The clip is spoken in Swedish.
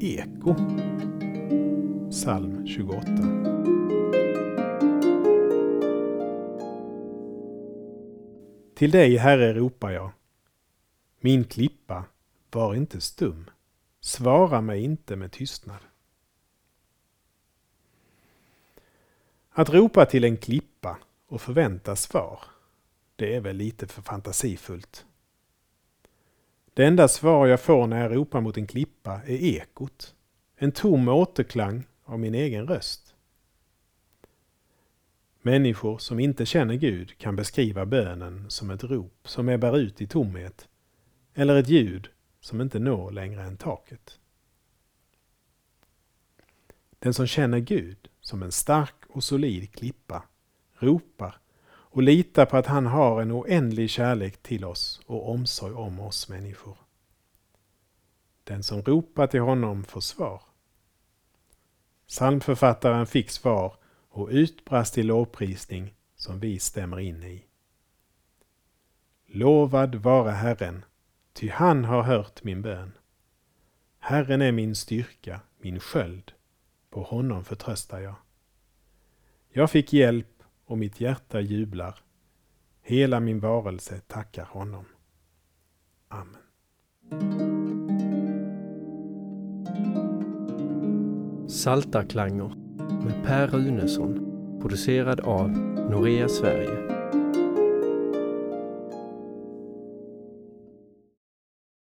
eko. Psalm 28. Till dig, Herre, ropar jag. Min klippa, var inte stum. Svara mig inte med tystnad. Att ropa till en klippa och förvänta svar, det är väl lite för fantasifullt. Det enda svar jag får när jag ropar mot en klippa är ekot. En tom återklang av min egen röst. Människor som inte känner Gud kan beskriva bönen som ett rop som ebbar ut i tomhet eller ett ljud som inte når längre än taket. Den som känner Gud som en stark och solid klippa ropar och lita på att han har en oändlig kärlek till oss och omsorg om oss människor. Den som ropar till honom får svar. Psalmförfattaren fick svar och utbrast i lovprisning som vi stämmer in i. Lovad vare Herren, ty han har hört min bön. Herren är min styrka, min sköld, på honom förtröstar jag. Jag fick hjälp och mitt hjärta jublar. Hela min varelse tackar honom. Amen. Saltarklanger med Per Runesson producerad av Norea Sverige